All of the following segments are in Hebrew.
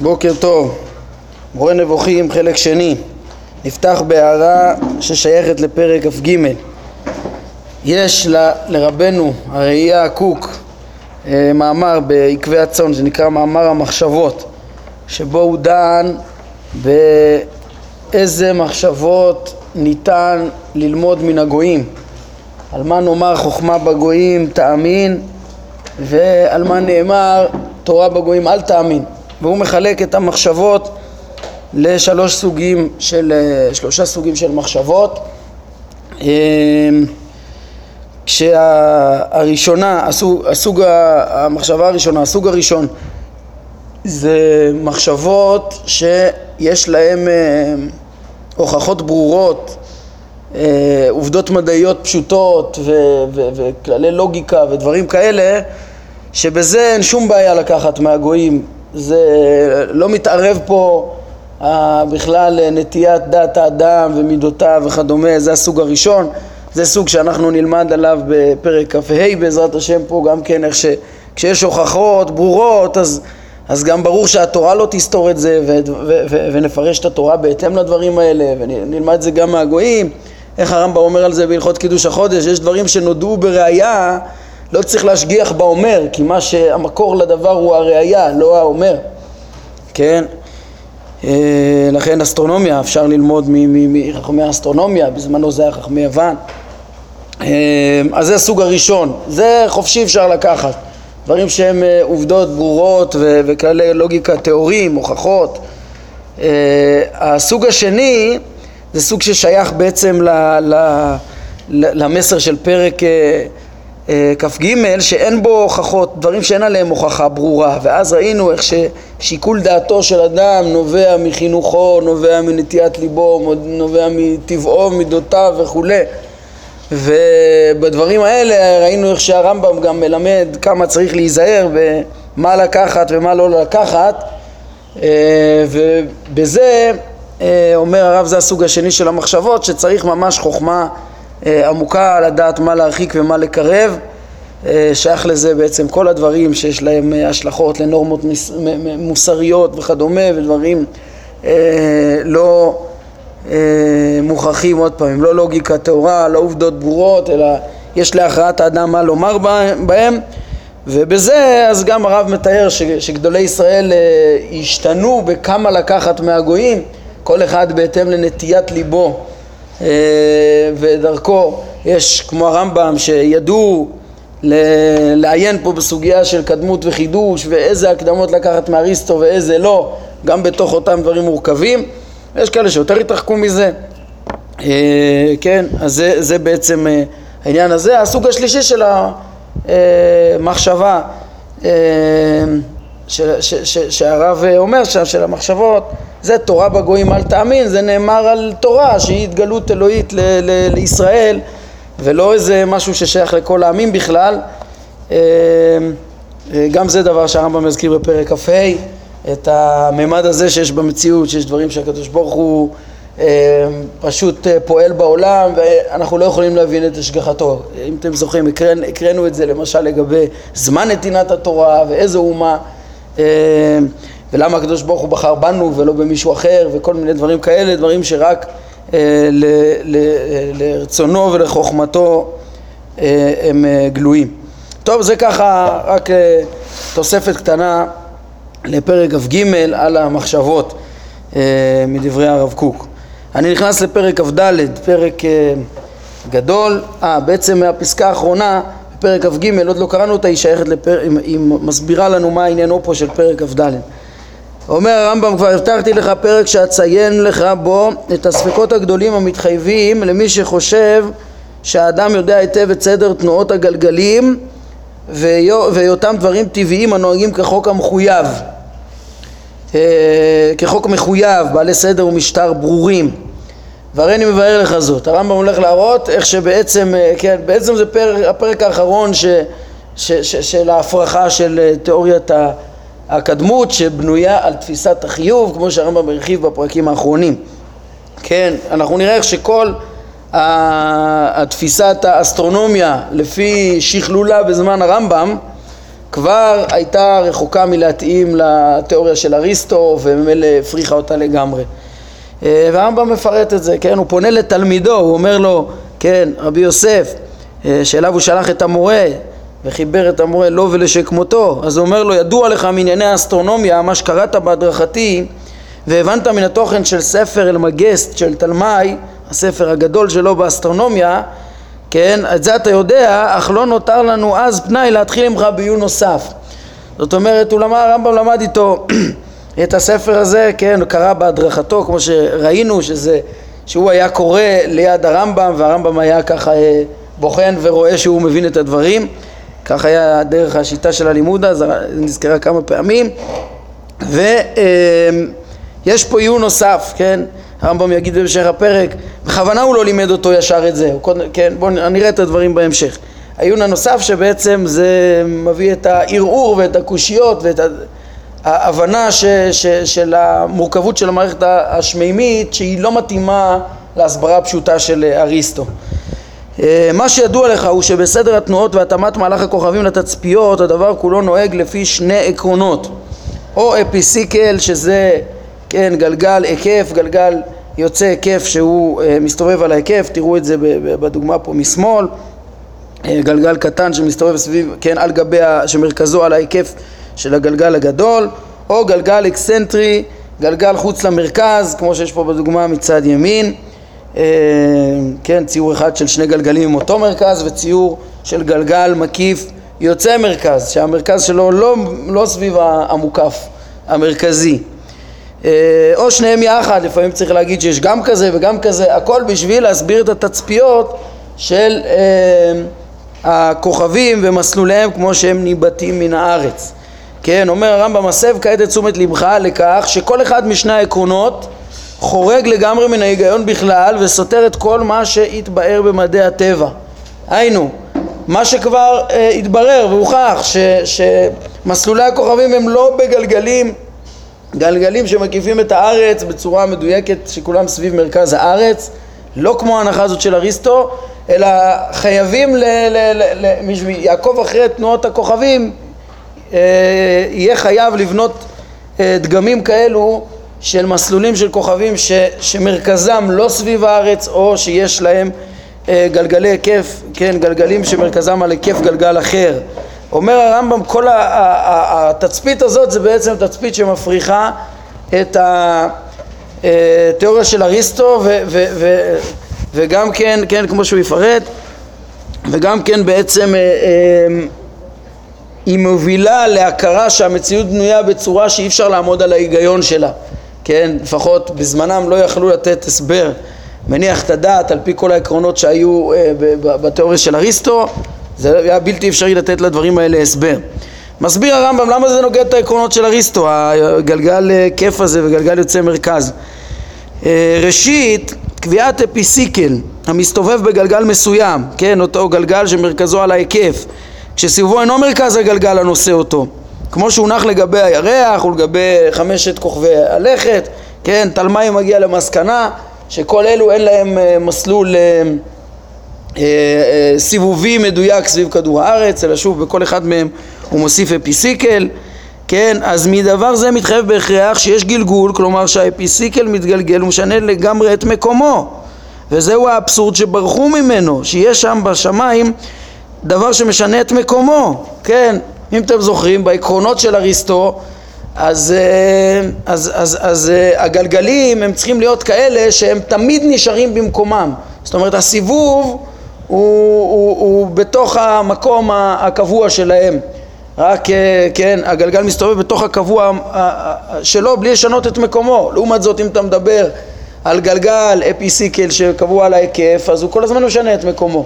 בוקר טוב, מורה נבוכים חלק שני. נפתח בהערה ששייכת לפרק כ"ג. יש ל, לרבנו הראייה קוק אה, מאמר בעקבי הצאן שנקרא מאמר המחשבות שבו הוא דן באיזה מחשבות ניתן ללמוד מן הגויים. על מה נאמר חוכמה בגויים תאמין ועל מה נאמר תורה בגויים אל תאמין והוא מחלק את המחשבות לשלוש סוגים של, אה, שלושה סוגים של מחשבות. אה, כשהראשונה, הסוג, הסוג המחשבה הראשונה, הסוג הראשון זה מחשבות שיש להן אה, הוכחות ברורות, עובדות מדעיות פשוטות וכללי לוגיקה ודברים כאלה שבזה אין שום בעיה לקחת מהגויים זה לא מתערב פה אה, בכלל נטיית דעת האדם ומידותיו וכדומה, זה הסוג הראשון, זה סוג שאנחנו נלמד עליו בפרק כ"ה בעזרת השם פה גם כן איך שכשיש הוכחות ברורות אז, אז גם ברור שהתורה לא תסתור את זה ו, ו, ו, ונפרש את התורה בהתאם לדברים האלה ונלמד את זה גם מהגויים. איך הרמב"ם אומר על זה בהלכות קידוש החודש, יש דברים שנודעו בראייה לא צריך להשגיח באומר, כי מה שהמקור לדבר הוא הראייה, לא האומר, כן? אה, לכן אסטרונומיה, אפשר ללמוד מחכמי האסטרונומיה, בזמנו זה היה חכמי יוון. אה, אז זה הסוג הראשון, זה חופשי אפשר לקחת, דברים שהם אה, עובדות ברורות וכללי לוגיקה טהורים, הוכחות. הסוג השני זה סוג ששייך בעצם למסר של פרק כ"ג שאין בו הוכחות, דברים שאין עליהם הוכחה ברורה ואז ראינו איך ששיקול דעתו של אדם נובע מחינוכו, נובע מנטיית ליבו, נובע מטבעו, מידותיו וכולי ובדברים האלה ראינו איך שהרמב"ם גם מלמד כמה צריך להיזהר ומה לקחת ומה לא לקחת. אה, ובזה אה, אומר הרב זה הסוג השני של המחשבות שצריך ממש חוכמה אה, עמוקה לדעת מה להרחיק ומה לקרב אה, שייך לזה בעצם כל הדברים שיש להם אה, השלכות לנורמות מוסריות וכדומה ודברים לא מוכרחים עוד פעם, לא לוגיקה טהורה, לא עובדות ברורות אלא יש להכרעת האדם מה לומר בהם ובזה אז גם הרב מתאר שגדולי ישראל השתנו בכמה לקחת מהגויים כל אחד בהתאם לנטיית ליבו. אה, ודרכו יש כמו הרמב"ם שידעו לעיין פה בסוגיה של קדמות וחידוש ואיזה הקדמות לקחת מאריסטו ואיזה לא גם בתוך אותם דברים מורכבים יש כאלה שיותר התרחקו מזה אה, כן, אז זה, זה בעצם אה, העניין הזה. הסוג השלישי של המחשבה שהרב אומר שם, של המחשבות זה תורה בגויים אל תאמין, זה נאמר על תורה שהיא התגלות אלוהית ל- ל- לישראל ולא איזה משהו ששייך לכל העמים בכלל אה, אה, גם זה דבר שהרמב"ם מזכיר בפרק כ"ה את הממד הזה שיש במציאות, שיש דברים שהקדוש ברוך הוא אה, פשוט פועל בעולם ואנחנו לא יכולים להבין את השגחתו. אם אתם זוכרים, הקראנו את זה למשל לגבי זמן נתינת התורה ואיזו אומה ולמה הקדוש ברוך הוא בחר בנו ולא במישהו אחר וכל מיני דברים כאלה, דברים שרק אה, ל, ל, לרצונו ולחוכמתו אה, הם אה, גלויים. טוב, זה ככה רק אה, תוספת קטנה לפרק כ"ג על המחשבות אה, מדברי הרב קוק. אני נכנס לפרק כ"ד, פרק אה, גדול, אה, בעצם מהפסקה האחרונה פרק כ"ג, עוד לא קראנו אותה, היא שייכת לפרק, היא מסבירה לנו מה עניינו פה של פרק כ"ד. אומר הרמב"ם כבר הבטחתי לך פרק שאציין לך בו את הספקות הגדולים המתחייבים למי שחושב שהאדם יודע היטב את סדר תנועות הגלגלים והיותם דברים טבעיים הנוהגים כחוק המחויב אה, כחוק מחויב, בעלי סדר ומשטר ברורים והרי אני מבאר לך זאת. הרמב"ם הולך להראות איך שבעצם, אה, כן, בעצם זה פרק, הפרק האחרון ש, ש, ש, של ההפרחה של אה, תיאוריית ה... הקדמות שבנויה על תפיסת החיוב, כמו שהרמב"ם הרחיב בפרקים האחרונים. כן, אנחנו נראה איך שכל התפיסת האסטרונומיה לפי שכלולה בזמן הרמב"ם כבר הייתה רחוקה מלהתאים לתיאוריה של אריסטו וממילא הפריחה אותה לגמרי. אה, והרמב"ם מפרט את זה, כן? הוא פונה לתלמידו, הוא אומר לו, כן, רבי יוסף, אה, שאליו הוא שלח את המורה וחיבר את המורה לו ולשכמותו, אז הוא אומר לו, ידוע לך מענייני האסטרונומיה, מה שקראת בהדרכתי, והבנת מן התוכן של ספר אלמגסט של תלמי, הספר הגדול שלו באסטרונומיה, כן, את זה אתה יודע, אך לא נותר לנו אז פנאי להתחיל עמך בעיון נוסף. זאת אומרת, הוא למד, הרמב"ם למד איתו את הספר הזה, כן, הוא קרא בהדרכתו, כמו שראינו, שזה, שהוא היה קורא ליד הרמב"ם, והרמב"ם היה ככה אה, בוחן ורואה שהוא מבין את הדברים. כך היה דרך השיטה של הלימוד אז, נזכרה כמה פעמים. ויש פה עיון נוסף, כן? הרמב"ם יגיד בהמשך הפרק, בכוונה הוא לא לימד אותו ישר את זה, כן? בואו נראה את הדברים בהמשך. העיון הנוסף שבעצם זה מביא את הערעור ואת הקושיות ואת ההבנה ש, ש, של המורכבות של המערכת השמימית שהיא לא מתאימה להסברה הפשוטה של אריסטו. אה, מה שידוע לך הוא שבסדר התנועות והתאמת מהלך הכוכבים לתצפיות הדבר כולו נוהג לפי שני עקרונות. או אפיסיקל שזה כן גלגל היקף, גלגל יוצא היקף שהוא אה, מסתובב על ההיקף, תראו את זה בדוגמה פה משמאל. אה, גלגל קטן שמסתובב סביב, כן, על גבי, שמרכזו על ההיקף של הגלגל הגדול. או גלגל אקסנטרי, גלגל חוץ למרכז כמו שיש פה בדוגמה מצד ימין כן, ציור אחד של שני גלגלים עם אותו מרכז וציור של גלגל מקיף יוצא מרכז, שהמרכז שלו לא, לא סביב המוקף המרכזי. אה, או שניהם יחד, לפעמים צריך להגיד שיש גם כזה וגם כזה, הכל בשביל להסביר את התצפיות של אה, הכוכבים ומסלוליהם כמו שהם ניבטים מן הארץ. כן, אומר הרמב"ם, מסב כעת את תשומת לבך לכך שכל אחד משני העקרונות חורג לגמרי מן ההיגיון בכלל וסותר את כל מה שהתבאר במדעי הטבע. היינו, מה שכבר אה, התברר והוכח ש, שמסלולי הכוכבים הם לא בגלגלים, גלגלים שמקיפים את הארץ בצורה מדויקת שכולם סביב מרכז הארץ, לא כמו ההנחה הזאת של אריסטו, אלא חייבים ל... ל, ל, ל יעקב אחרי תנועות הכוכבים אה, יהיה חייב לבנות אה, דגמים כאלו של מסלולים של כוכבים ש, שמרכזם לא סביב הארץ או שיש להם אה, גלגלי היקף, כן, גלגלים שמרכזם על היקף גלגל אחר. אומר הרמב"ם, כל התצפית הזאת זה בעצם תצפית שמפריחה את התיאוריה של אריסטו ו, ו, ו, וגם כן, כן, כמו שהוא יפרט, וגם כן בעצם אה, אה, היא מובילה להכרה שהמציאות בנויה בצורה שאי אפשר לעמוד על ההיגיון שלה. כן, לפחות בזמנם לא יכלו לתת הסבר מניח את הדעת על פי כל העקרונות שהיו אה, בתיאוריה של אריסטו, זה היה בלתי אפשרי לתת לדברים האלה הסבר. מסביר הרמב"ם למה זה נוגד את העקרונות של אריסטו, הגלגל אה, כיף הזה וגלגל יוצא מרכז. אה, ראשית, קביעת אפיסיקל המסתובב בגלגל מסוים, כן, אותו גלגל שמרכזו על ההיקף, כשסיבובו אינו מרכז הגלגל הנושא אותו. כמו שהונח לגבי הירח ולגבי חמשת כוכבי הלכת, כן, תלמי מגיע למסקנה שכל אלו אין להם אה, מסלול אה, אה, סיבובי מדויק סביב כדור הארץ, אלא שוב בכל אחד מהם הוא מוסיף אפיסיקל, כן, אז מדבר זה מתחייב בהכרח שיש גלגול, כלומר שהאפיסיקל מתגלגל ומשנה לגמרי את מקומו. וזהו האבסורד שברחו ממנו, שיש שם בשמיים דבר שמשנה את מקומו, כן, אם אתם זוכרים, בעקרונות של אריסטו, אז, אה, אז, אז, אז אה, הגלגלים הם צריכים להיות כאלה שהם תמיד נשארים במקומם. זאת אומרת, הסיבוב הוא, הוא, הוא בתוך המקום הקבוע שלהם. רק, אה, כן, הגלגל מסתובב בתוך הקבוע שלו בלי לשנות את מקומו. לעומת זאת, אם אתה מדבר על גלגל אפיסיקל שקבוע על ההיקף, אז הוא כל הזמן משנה את מקומו.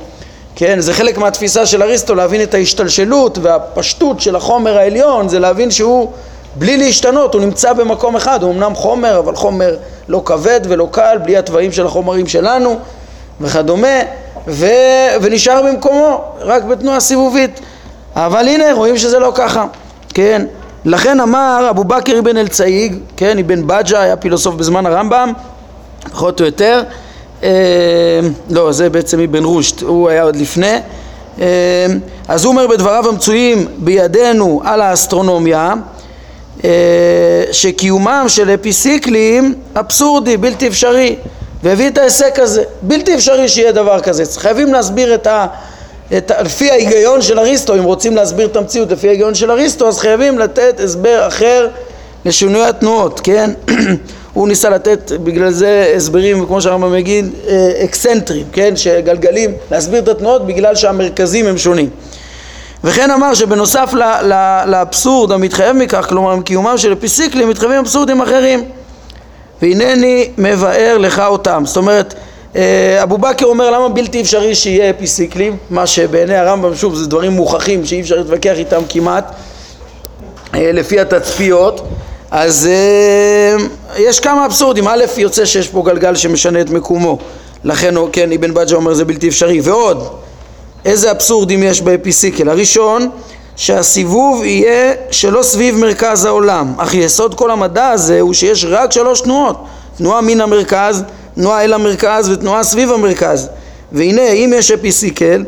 כן, זה חלק מהתפיסה של אריסטו להבין את ההשתלשלות והפשטות של החומר העליון, זה להבין שהוא בלי להשתנות, הוא נמצא במקום אחד, הוא אמנם חומר, אבל חומר לא כבד ולא קל, בלי התוואים של החומרים שלנו וכדומה, ו... ונשאר במקומו, רק בתנועה סיבובית. אבל הנה, רואים שזה לא ככה, כן? לכן אמר אבו בכר אבן אל-צאיג, כן, אבן בג'ה, היה פילוסוף בזמן הרמב"ם, פחות או יותר, לא, זה בעצם אבן רושט, הוא היה עוד לפני, אז הוא אומר בדבריו המצויים בידינו על האסטרונומיה שקיומם של אפיסיקלים אבסורדי, בלתי אפשרי והביא את ההיסק הזה, בלתי אפשרי שיהיה דבר כזה, חייבים להסביר את ה... את, לפי ההיגיון של אריסטו, אם רוצים להסביר את המציאות לפי ההיגיון של אריסטו, אז חייבים לתת הסבר אחר לשינוי התנועות, כן? הוא ניסה לתת בגלל זה הסברים, כמו שהרמב"ם מגיד, אה, אקסנטרים, כן? שגלגלים, להסביר את התנועות בגלל שהמרכזים הם שונים. וכן אמר שבנוסף לאבסורד המתחייב מכך, כלומר מקיומם של אפיסיקלים, מתחייבים אבסורדים אחרים. והנני מבאר לך אותם. זאת אומרת, אה, אבו בכר אומר למה בלתי אפשרי שיהיה אפיסיקלים, מה שבעיני הרמב"ם, שוב, זה דברים מוכחים שאי אפשר להתווכח איתם כמעט, אה, לפי התצפיות. אז אה, יש כמה אבסורדים, א' יוצא שיש פה גלגל שמשנה את מקומו, לכן כן אבן בג'ה אומר זה בלתי אפשרי, ועוד איזה אבסורדים יש באפיסיקל, הראשון שהסיבוב יהיה שלא סביב מרכז העולם, אך יסוד כל המדע הזה הוא שיש רק שלוש תנועות, תנועה מן המרכז, תנועה אל המרכז ותנועה סביב המרכז, והנה אם יש אפיסיקל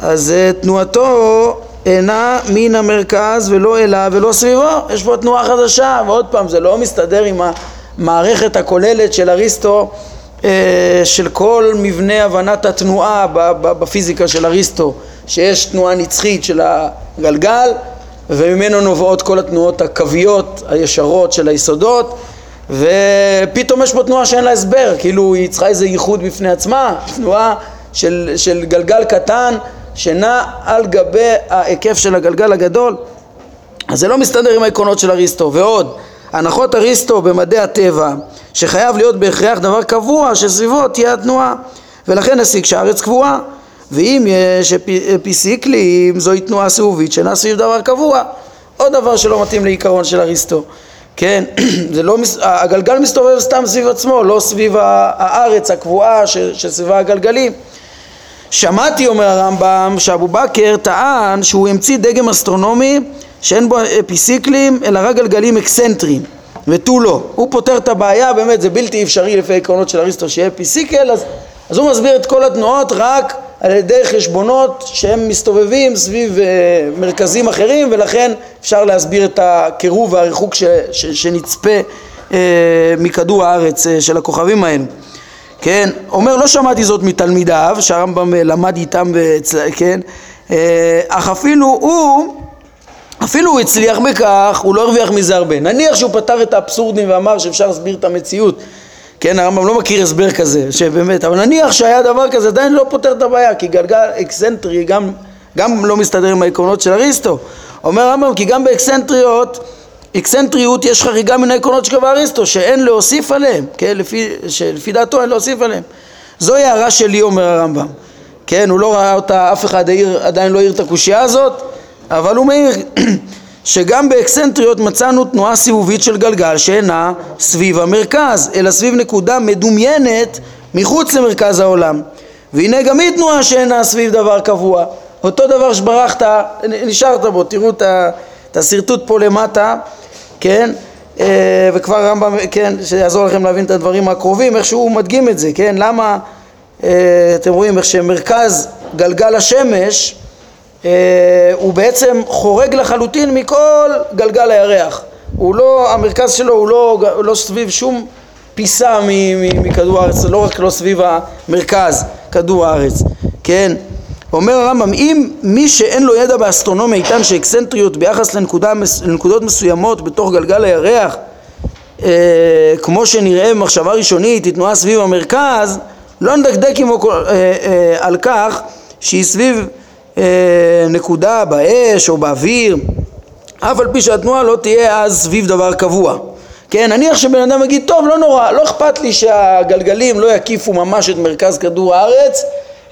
אז uh, תנועתו אינה מן המרכז ולא אליו ולא סביבו, יש פה תנועה חדשה, ועוד פעם זה לא מסתדר עם המערכת הכוללת של אריסטו אה, של כל מבנה הבנת התנועה בפיזיקה של אריסטו, שיש תנועה נצחית של הגלגל וממנו נובעות כל התנועות הקוויות הישרות של היסודות ופתאום יש פה תנועה שאין לה הסבר, כאילו היא צריכה איזה ייחוד בפני עצמה, תנועה של, של גלגל קטן שנע על גבי ההיקף של הגלגל הגדול אז זה לא מסתדר עם העקרונות של אריסטו. ועוד הנחות אריסטו במדעי הטבע שחייב להיות בהכרח דבר קבוע שסביבו תהיה התנועה. ולכן הסיק שהארץ קבועה. ואם יש אפיסיקלים זוהי תנועה סיבובית שאינה סביב דבר קבוע. עוד דבר שלא מתאים לעיקרון של אריסטו. כן, זה לא, הגלגל מסתובב סתם סביב עצמו, לא סביב הארץ הקבועה שסביבה הגלגלים שמעתי, אומר הרמב"ם, שאבו בכר טען שהוא המציא דגם אסטרונומי שאין בו אפיסיקלים אלא רק גלגלים אקסנטריים ותו לא. הוא פותר את הבעיה, באמת זה בלתי אפשרי לפי העקרונות של אריסטו שיהיה אפיסיקל, אז, אז הוא מסביר את כל התנועות רק על ידי חשבונות שהם מסתובבים סביב uh, מרכזים אחרים ולכן אפשר להסביר את הקירוב והריחוק ש, ש, שנצפה uh, מכדור הארץ uh, של הכוכבים האלו. כן, אומר לא שמעתי זאת מתלמידיו, שהרמב"ם למד איתם, כן, אך אפילו הוא, אפילו הוא הצליח בכך, הוא לא הרוויח מזה הרבה. נניח שהוא פתר את האבסורדים ואמר שאפשר להסביר את המציאות, כן, הרמב"ם לא מכיר הסבר כזה, שבאמת, אבל נניח שהיה דבר כזה, עדיין לא פותר את הבעיה, כי גלגל אקסנטרי גם, גם לא מסתדר עם העקרונות של אריסטו. אומר הרמב"ם, כי גם באקסנטריות אקסנטריות יש חריגה מן העקרונות שקבע אריסטו שאין להוסיף עליהם, כן, לפי, שלפי דעתו אין להוסיף עליהם. זוהי הערה שלי אומר הרמב"ם, כן, הוא לא ראה אותה, אף אחד העיר, עדיין לא העיר את הקושייה הזאת, אבל הוא מעיר שגם באקסנטריות מצאנו תנועה סיבובית של גלגל שאינה סביב המרכז, אלא סביב נקודה מדומיינת מחוץ למרכז העולם. והנה גם היא תנועה שאינה סביב דבר קבוע. אותו דבר שברחת, נשארת בו, תראו את השרטוט פה למטה, כן? אה, וכבר הרמב"ם, כן, שיעזור לכם להבין את הדברים הקרובים, איך שהוא מדגים את זה, כן? למה, אה, אתם רואים איך שמרכז גלגל השמש אה, הוא בעצם חורג לחלוטין מכל גלגל הירח. הוא לא, המרכז שלו הוא לא, הוא לא סביב שום פיסה מכדור הארץ, לא רק לא סביב המרכז, כדור הארץ, כן? אומר הרמב"ם, אם מי שאין לו ידע באסטרונומיה יטען שאקסנטריות ביחס לנקודה, לנקודות מסוימות בתוך גלגל הירח, אה, כמו שנראה במחשבה ראשונית, היא תנועה סביב המרכז, לא נדקדק עמו אה, אה, על כך שהיא סביב אה, נקודה באש או באוויר, אף על פי שהתנועה לא תהיה אז סביב דבר קבוע. כן, נניח שבן אדם יגיד, טוב, לא נורא, לא אכפת לי שהגלגלים לא יקיפו ממש את מרכז כדור הארץ,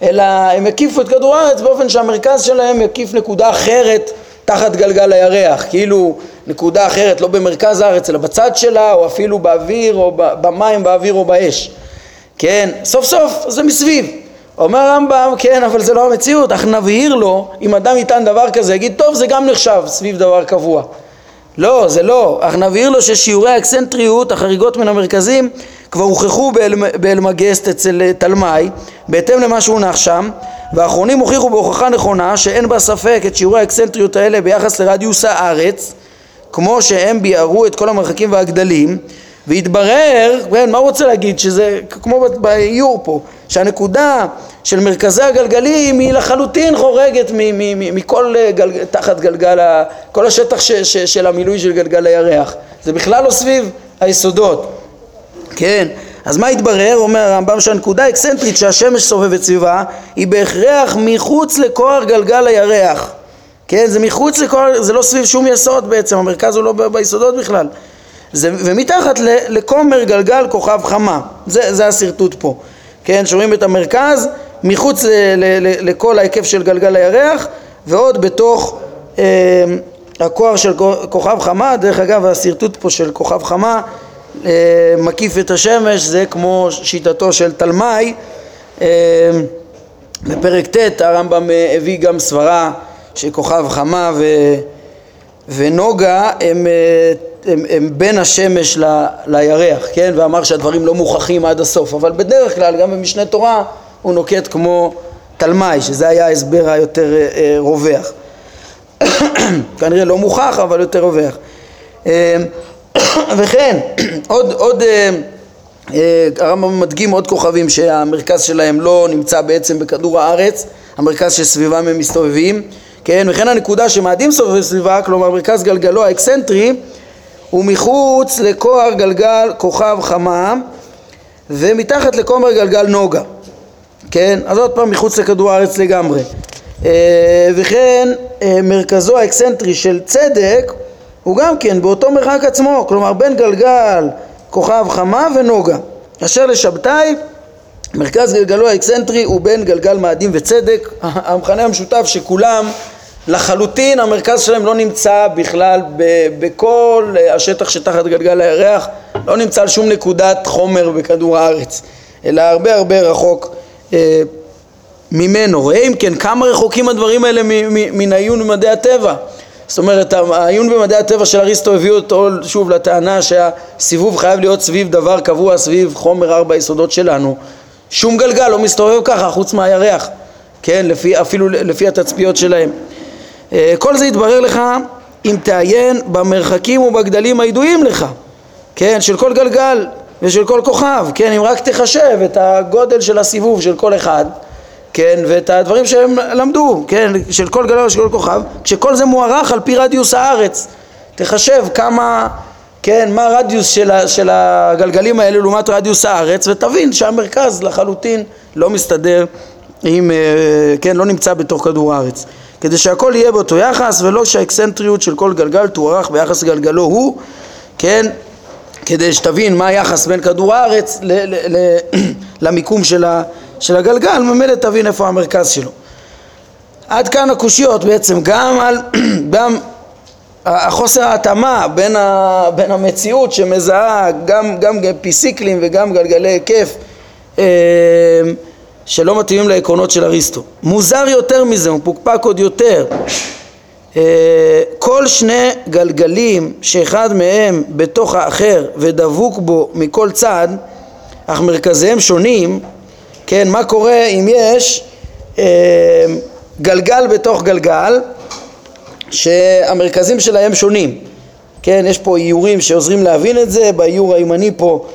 אלא הם יקיפו את כדור הארץ באופן שהמרכז שלהם יקיף נקודה אחרת תחת גלגל הירח, כאילו נקודה אחרת לא במרכז הארץ אלא בצד שלה או אפילו באוויר או במים באוויר או באש, כן, סוף סוף זה מסביב. אומר הרמב"ם, כן, אבל זה לא המציאות, אך נבהיר לו, אם אדם יטען דבר כזה, יגיד, טוב, זה גם נחשב סביב דבר קבוע. לא, זה לא, אך נבהיר לו ששיעורי האקסנטריות, החריגות מן המרכזים, כבר הוכחו באלמגסט אצל תלמי בהתאם למה שהונח שם והאחרונים הוכיחו בהוכחה נכונה שאין בה ספק את שיעורי האקסנטריות האלה ביחס לרדיוס הארץ כמו שהם ביארו את כל המרחקים והגדלים והתברר, כן, מה הוא רוצה להגיד? שזה כמו באיור פה, שהנקודה של מרכזי הגלגלים היא לחלוטין חורגת מכל גל, תחת גלגל, כל השטח ש, ש, של המילוי של גלגל הירח. זה בכלל לא סביב היסודות, כן? אז מה התברר? אומר הרמב"ם שהנקודה האקסנטרית שהשמש סובבת סביבה היא בהכרח מחוץ לכוח גלגל הירח. כן, זה מחוץ לכוח, זה לא סביב שום יסוד בעצם, המרכז הוא לא ביסודות בכלל. זה, ומתחת לכומר גלגל כוכב חמה, זה, זה השרטוט פה, כן, שרואים את המרכז מחוץ ל, ל, ל, לכל ההיקף של גלגל הירח ועוד בתוך אה, הכוח של כוכב חמה, דרך אגב השרטוט פה של כוכב חמה מקיף את השמש, זה כמו שיטתו של תלמי, אה, בפרק ט' הרמב"ם אה, הביא גם סברה שכוכב חמה ו, ונוגה הם, אה, הם, הם בין השמש ל, לירח, כן? ואמר שהדברים לא מוכחים עד הסוף, אבל בדרך כלל גם במשנה תורה הוא נוקט כמו תלמי, שזה היה ההסבר היותר אה, אה, רווח. כנראה לא מוכח אבל יותר רווח. וכן, עוד, עוד הרמב"ם מדגים עוד כוכבים שהמרכז שלהם לא נמצא בעצם בכדור הארץ, המרכז שסביבם הם מסתובבים כן, וכן הנקודה שמאדים סובב סביבה, כלומר מרכז גלגלו האקסנטרי, הוא מחוץ לכוח גלגל כוכב חמה ומתחת לקמור גלגל נוגה, כן, אז עוד פעם מחוץ לכדור הארץ לגמרי. אה, וכן אה, מרכזו האקסנטרי של צדק הוא גם כן באותו מרחק עצמו, כלומר בין גלגל כוכב חמה ונוגה. אשר לשבתאי מרכז גלגלו האקסנטרי הוא בין גלגל מאדים וצדק, המכנה המשותף שכולם לחלוטין המרכז שלהם לא נמצא בכלל בכל השטח שתחת גלגל הירח, לא נמצא על שום נקודת חומר בכדור הארץ, אלא הרבה הרבה רחוק אה, ממנו. רואה אם כן כמה רחוקים הדברים האלה מן העיון במדעי הטבע. זאת אומרת העיון במדעי הטבע של אריסטו הביא אותו שוב לטענה שהסיבוב חייב להיות סביב דבר קבוע, סביב חומר ארבע יסודות שלנו. שום גלגל לא מסתובב ככה חוץ מהירח, כן, לפי, אפילו לפי התצפיות שלהם. אה, כל זה יתברר לך אם תעיין במרחקים ובגדלים הידועים לך, כן, של כל גלגל ושל כל כוכב, כן, אם רק תחשב את הגודל של הסיבוב של כל אחד, כן, ואת הדברים שהם למדו, כן, של כל גלגל ושל כל כוכב, כשכל זה מוערך על פי רדיוס הארץ, תחשב כמה, כן, מה הרדיוס של, של הגלגלים האלה לעומת רדיוס הארץ, ותבין שהמרכז לחלוטין לא מסתדר עם, אה, כן, לא נמצא בתוך כדור הארץ. כדי שהכל יהיה באותו יחס ולא שהאקסנטריות של כל גלגל תוארך ביחס גלגלו הוא, כן, כדי שתבין מה היחס בין כדור הארץ ל- ל- ל- למיקום של, ה- של הגלגל, ממילא תבין איפה המרכז שלו. עד כאן הקושיות בעצם גם על, גם החוסר ההתאמה בין, ה, בין המציאות שמזהה גם, גם פיסיקלים וגם גלגלי היקף אה, שלא מתאימים לעקרונות של אריסטו. מוזר יותר מזה, הוא פוקפק עוד יותר. אה, כל שני גלגלים שאחד מהם בתוך האחר ודבוק בו מכל צד, אך מרכזיהם שונים, כן, מה קורה אם יש אה, גלגל בתוך גלגל שהמרכזים שלהם שונים, כן, יש פה איורים שעוזרים להבין את זה, באיור הימני פה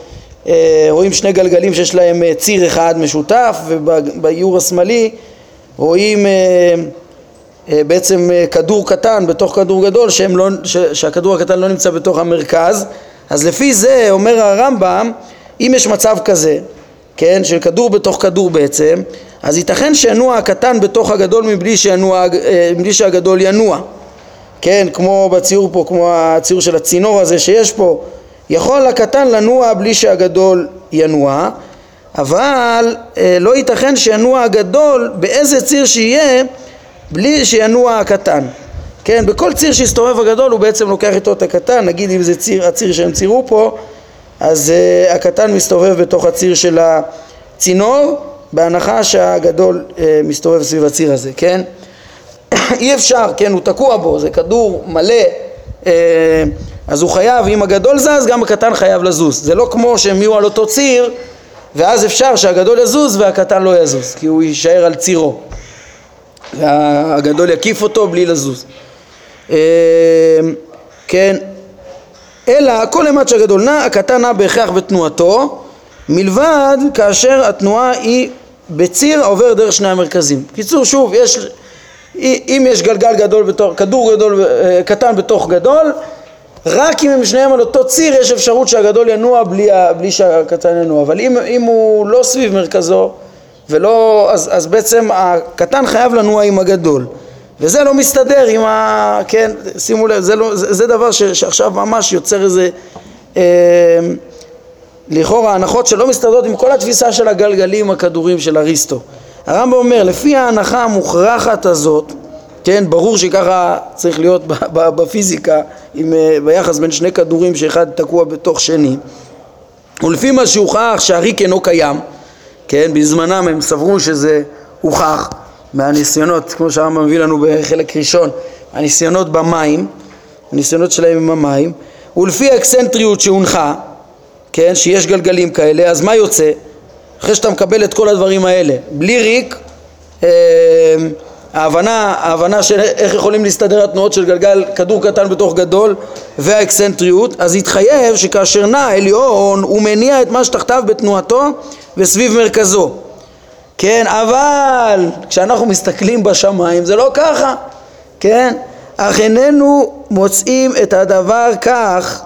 אה, רואים שני גלגלים שיש להם אה, ציר אחד משותף ובאיור השמאלי רואים אה, בעצם כדור קטן בתוך כדור גדול לא, שהכדור הקטן לא נמצא בתוך המרכז. אז לפי זה אומר הרמב"ם אם יש מצב כזה כן, של כדור בתוך כדור בעצם אז ייתכן שינוע הקטן בתוך הגדול מבלי, שינוע, מבלי שהגדול ינוע כן, כמו בציור פה, כמו הציור של הצינור הזה שיש פה יכול הקטן לנוע בלי שהגדול ינוע, אבל אה, לא ייתכן שינוע הגדול באיזה ציר שיהיה בלי שינוע הקטן. כן, בכל ציר שיסתובב הגדול הוא בעצם לוקח איתו את הקטן, נגיד אם זה ציר, הציר שהם ציירו פה, אז uh, הקטן מסתובב בתוך הציר של הצינור, בהנחה שהגדול uh, מסתובב סביב הציר הזה, כן? אי אפשר, כן, הוא תקוע בו, זה כדור מלא, uh, אז הוא חייב, אם הגדול זז, גם הקטן חייב לזוז. זה לא כמו שהם יהיו על אותו ציר, ואז אפשר שהגדול יזוז והקטן לא יזוז, כי הוא יישאר על צירו. והגדול יקיף אותו בלי לזוז. כן, אלא כל אימת שהגדול נע, הקטן נע בהכרח בתנועתו, מלבד כאשר התנועה היא בציר העובר דרך שני המרכזים. קיצור, שוב, יש, אם יש גלגל גדול בתוך, כדור גדול, אה, קטן בתוך גדול, רק אם הם שניהם על אותו ציר יש אפשרות שהגדול ינוע בלי, בלי שהקטן ינוע, אבל אם, אם הוא לא סביב מרכזו ולא, אז, אז בעצם הקטן חייב לנוע עם הגדול וזה לא מסתדר עם ה... כן, שימו לב, זה, לא, זה, זה דבר ש, שעכשיו ממש יוצר איזה אה, לכאורה הנחות שלא מסתדרות עם כל התפיסה של הגלגלים הכדורים של אריסטו. הרמב"ם אומר, לפי ההנחה המוכרחת הזאת כן, ברור שככה צריך להיות בפיזיקה עם, אה, ביחס בין שני כדורים שאחד תקוע בתוך שני ולפי מה שהוכח שהריק אינו קיים, כן, בזמנם הם סברו שזה הוכח מהניסיונות, כמו שהרמב"ם מביא לנו בחלק ראשון, הניסיונות במים, הניסיונות שלהם עם המים, ולפי האקסנטריות שהונחה, כן, שיש גלגלים כאלה, אז מה יוצא? אחרי שאתה מקבל את כל הדברים האלה, בלי ריק, אה, ההבנה, ההבנה של איך יכולים להסתדר התנועות של גלגל כדור קטן בתוך גדול והאקסנטריות אז יתחייב שכאשר נע עליון הוא מניע את מה שתחתיו בתנועתו וסביב מרכזו כן אבל כשאנחנו מסתכלים בשמיים זה לא ככה כן אך איננו מוצאים את הדבר כך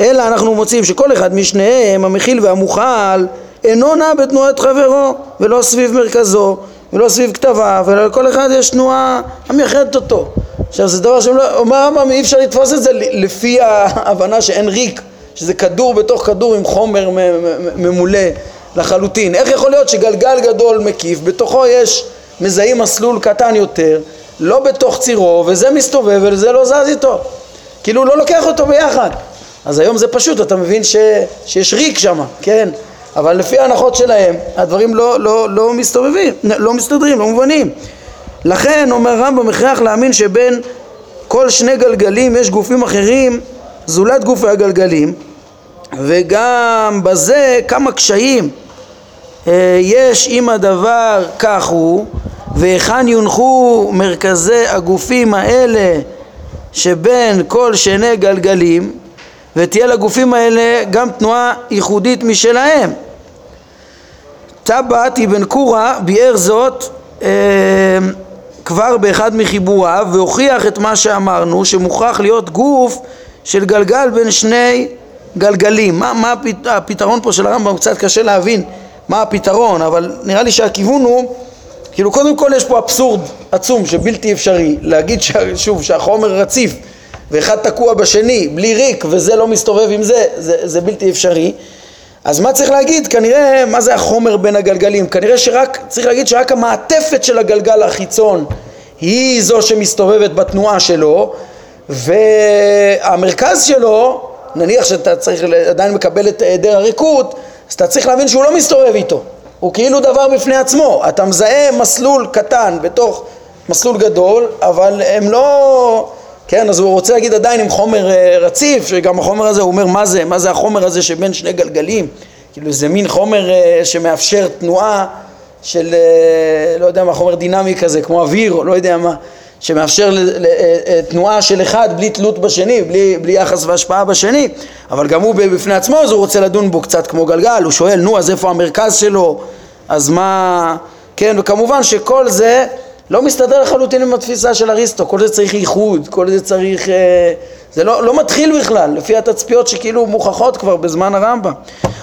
אלא אנחנו מוצאים שכל אחד משניהם המכיל והמוכל אינו נע בתנועת חברו ולא סביב מרכזו ולא סביב כתביו, אלא לכל אחד יש תנועה המייחדת אותו. עכשיו זה דבר שאומר הרמב"ם אי אפשר לתפוס את זה לפי ההבנה שאין ריק, שזה כדור בתוך כדור עם חומר ממולא לחלוטין. איך יכול להיות שגלגל גדול מקיף, בתוכו יש, מזהים מסלול קטן יותר, לא בתוך צירו, וזה מסתובב וזה לא זז איתו. כאילו לא לוקח אותו ביחד. אז היום זה פשוט, אתה מבין ש, שיש ריק שם, כן? אבל לפי ההנחות שלהם הדברים לא, לא, לא מסתובבים, לא מסתדרים, לא מובנים. לכן אומר רמב"ם הכרח להאמין שבין כל שני גלגלים יש גופים אחרים זולת גופי הגלגלים וגם בזה כמה קשיים אה, יש אם הדבר כך הוא והיכן יונחו מרכזי הגופים האלה שבין כל שני גלגלים ותהיה לגופים האלה גם תנועה ייחודית משלהם. טבעת אבן קורא ביאר זאת אה, כבר באחד מחיבוריו והוכיח את מה שאמרנו שמוכרח להיות גוף של גלגל בין שני גלגלים. מה, מה הפתרון פה של הרמב"ם? קצת קשה להבין מה הפתרון אבל נראה לי שהכיוון הוא כאילו קודם כל יש פה אבסורד עצום שבלתי אפשרי להגיד שוב שהחומר רציף ואחד תקוע בשני בלי ריק וזה לא מסתובב עם זה, זה, זה בלתי אפשרי אז מה צריך להגיד? כנראה, מה זה החומר בין הגלגלים? כנראה שרק, צריך להגיד שרק המעטפת של הגלגל החיצון היא זו שמסתובבת בתנועה שלו והמרכז שלו, נניח שאתה צריך, עדיין מקבל את היעדר הריקות, אז אתה צריך להבין שהוא לא מסתובב איתו, הוא כאילו דבר בפני עצמו, אתה מזהה מסלול קטן בתוך מסלול גדול, אבל הם לא... כן, אז הוא רוצה להגיד עדיין עם חומר אה, רציף, שגם החומר הזה, הוא אומר מה זה, מה זה החומר הזה שבין שני גלגלים, כאילו זה מין חומר אה, שמאפשר תנועה של, אה, לא יודע מה, חומר דינמי כזה, כמו אוויר, או לא יודע מה, שמאפשר תנועה של אחד בלי תלות בשני, בלי, בלי יחס והשפעה בשני, אבל גם הוא בפני עצמו, אז הוא רוצה לדון בו קצת כמו גלגל, הוא שואל, נו, אז איפה המרכז שלו, אז מה, כן, וכמובן שכל זה לא מסתדר לחלוטין עם התפיסה של אריסטו, כל זה צריך ייחוד, כל זה צריך... אה, זה לא, לא מתחיל בכלל, לפי התצפיות שכאילו מוכחות כבר בזמן הרמב"ם.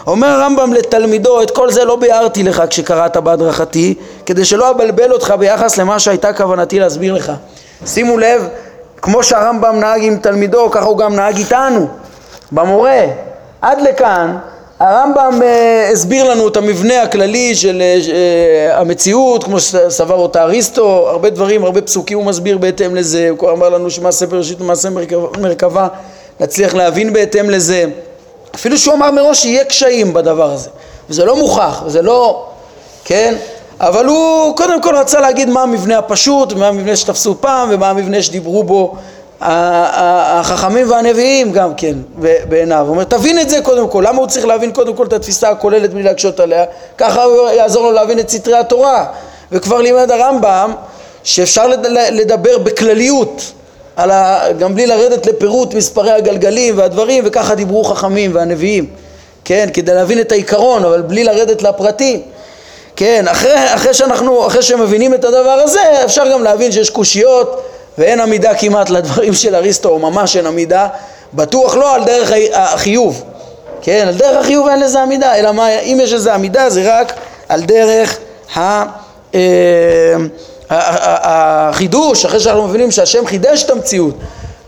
אומר הרמב"ם לתלמידו, את כל זה לא ביארתי לך כשקראת בהדרכתי, כדי שלא אבלבל אותך ביחס למה שהייתה כוונתי להסביר לך. שימו לב, כמו שהרמב"ם נהג עם תלמידו, ככה הוא גם נהג איתנו, במורה. עד לכאן הרמב"ם uh, הסביר לנו את המבנה הכללי של uh, המציאות, כמו שסבר אותה אריסטו, הרבה דברים, הרבה פסוקים הוא מסביר בהתאם לזה, הוא כבר אמר לנו שמעשה פרשית ומעשה מרכבה, נצליח להבין בהתאם לזה. אפילו שהוא אמר מראש שיהיה קשיים בדבר הזה, וזה לא מוכח, וזה לא, כן? אבל הוא קודם כל רצה להגיד מה המבנה הפשוט, ומה המבנה שתפסו פעם, ומה המבנה שדיברו בו החכמים והנביאים גם כן בעיניו. הוא אומר, תבין את זה קודם כל. למה הוא צריך להבין קודם כל את התפיסה הכוללת בלי להקשות עליה? ככה הוא יעזור לו להבין את סתרי התורה. וכבר לימד הרמב"ם שאפשר לדבר בכלליות, ה... גם בלי לרדת לפירוט מספרי הגלגלים והדברים, וככה דיברו חכמים והנביאים. כן, כדי להבין את העיקרון, אבל בלי לרדת לפרטים. כן, אחרי, אחרי שאנחנו, אחרי שמבינים את הדבר הזה, אפשר גם להבין שיש קושיות ואין עמידה כמעט לדברים של אריסטו, או ממש אין עמידה, בטוח לא על דרך החיוב, כן, על דרך החיוב אין לזה עמידה, אלא מה, אם יש לזה עמידה זה רק על דרך ה... אה, החידוש, אחרי שאנחנו מבינים שהשם חידש את המציאות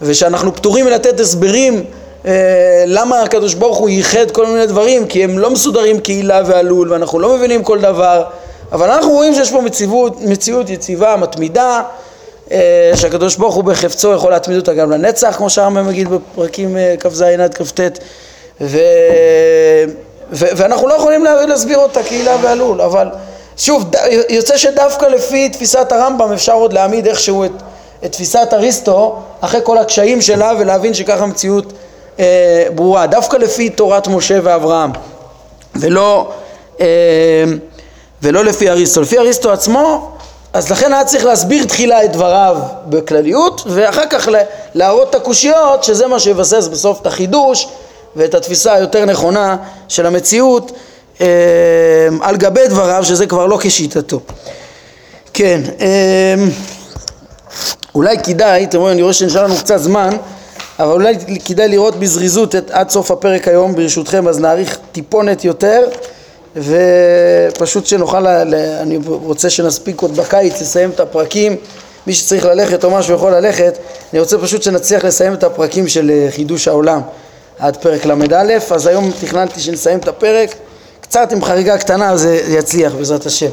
ושאנחנו פטורים מלתת הסברים אה, למה הקדוש ברוך הוא ייחד כל מיני דברים כי הם לא מסודרים קהילה ועלול ואנחנו לא מבינים כל דבר אבל אנחנו רואים שיש פה מציאות, מציאות יציבה, מתמידה שהקדוש ברוך הוא בחפצו יכול להתמיד אותה גם לנצח כמו שהרמב"ם מגיד בפרקים אה, כ"ז עד כ"ט. ואנחנו לא יכולים להסביר אותה קהילה ועלול אבל שוב יוצא שדווקא לפי תפיסת הרמב"ם אפשר עוד להעמיד איכשהו את, את תפיסת אריסטו אחרי כל הקשיים שלה ולהבין שככה המציאות אה, ברורה, דווקא לפי תורת משה ואברהם, ולא, אה, ולא לפי אריסטו. לפי אריסטו עצמו, אז לכן היה צריך להסביר תחילה את דבריו בכלליות, ואחר כך להראות את הקושיות, שזה מה שיבסס בסוף את החידוש ואת התפיסה היותר נכונה של המציאות אה, על גבי דבריו, שזה כבר לא כשיטתו. כן, אה, אולי כדאי, אתם רואים, אני רואה שנשאר לנו קצת זמן, אבל אולי כדאי לראות בזריזות את, עד סוף הפרק היום ברשותכם, אז נאריך טיפונת יותר ופשוט שנוכל, ל, אני רוצה שנספיק עוד בקיץ לסיים את הפרקים, מי שצריך ללכת או משהו יכול ללכת, אני רוצה פשוט שנצליח לסיים את הפרקים של אה, חידוש העולם עד פרק ל"א, אז היום תכננתי שנסיים את הפרק, קצת עם חריגה קטנה זה יצליח בעזרת השם.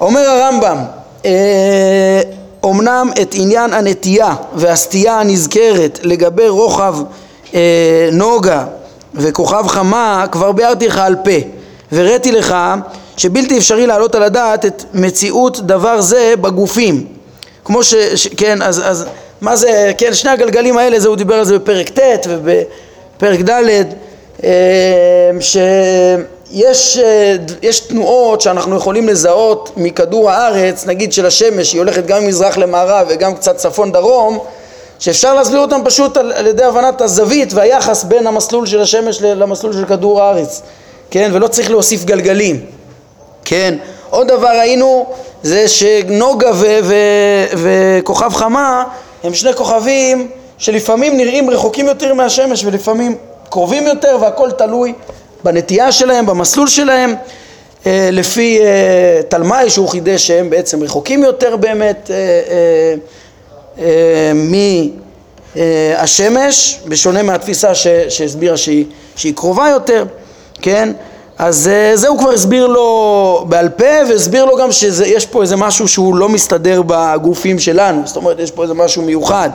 אומר הרמב"ם, אה, אמנם את עניין הנטייה והסטייה הנזכרת לגבי רוחב אה, נוגה וכוכב חמה כבר ביארתי לך על פה והראיתי לך שבלתי אפשרי להעלות על הדעת את מציאות דבר זה בגופים. כמו ש... ש כן, אז, אז מה זה, כן, שני הגלגלים האלה, זה הוא דיבר על זה בפרק ט' ובפרק ד' אה, ש... יש, אה, יש תנועות שאנחנו יכולים לזהות מכדור הארץ, נגיד של השמש, היא הולכת גם ממזרח למערב וגם קצת צפון דרום, שאפשר להסביר אותם פשוט על, על ידי הבנת הזווית והיחס בין המסלול של השמש למסלול של כדור הארץ, כן? ולא צריך להוסיף גלגלים, כן? עוד דבר ראינו זה שנוגה ו- ו- וכוכב חמה הם שני כוכבים שלפעמים נראים רחוקים יותר מהשמש ולפעמים קרובים יותר והכל תלוי בנטייה שלהם, במסלול שלהם, אה, לפי אה, תלמי שהוא חידש שהם בעצם רחוקים יותר באמת אה, מהשמש, בשונה מהתפיסה שהסבירה שהיא, שהיא קרובה יותר, כן? אז זה הוא כבר הסביר לו בעל פה והסביר לו גם שיש פה איזה משהו שהוא לא מסתדר בגופים שלנו, זאת אומרת יש פה איזה משהו מיוחד.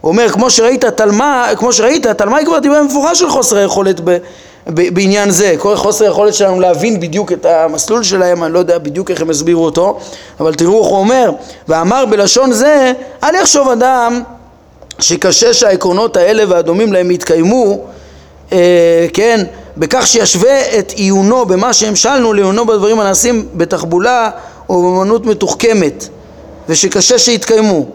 הוא אומר כמו שראית תלמי, כמו שראית תלמי כבר דיבר במפורש על חוסר היכולת ב... בעניין זה, חוסר היכולת שלנו להבין בדיוק את המסלול שלהם, אני לא יודע בדיוק איך הם הסבירו אותו, אבל תראו איך הוא אומר, ואמר בלשון זה, אל יחשוב אדם שקשה שהעקרונות האלה והדומים להם יתקיימו, אה, כן, בכך שישווה את עיונו במה שהמשלנו לעיונו בדברים הנעשים בתחבולה או באמנות מתוחכמת, ושקשה שיתקיימו.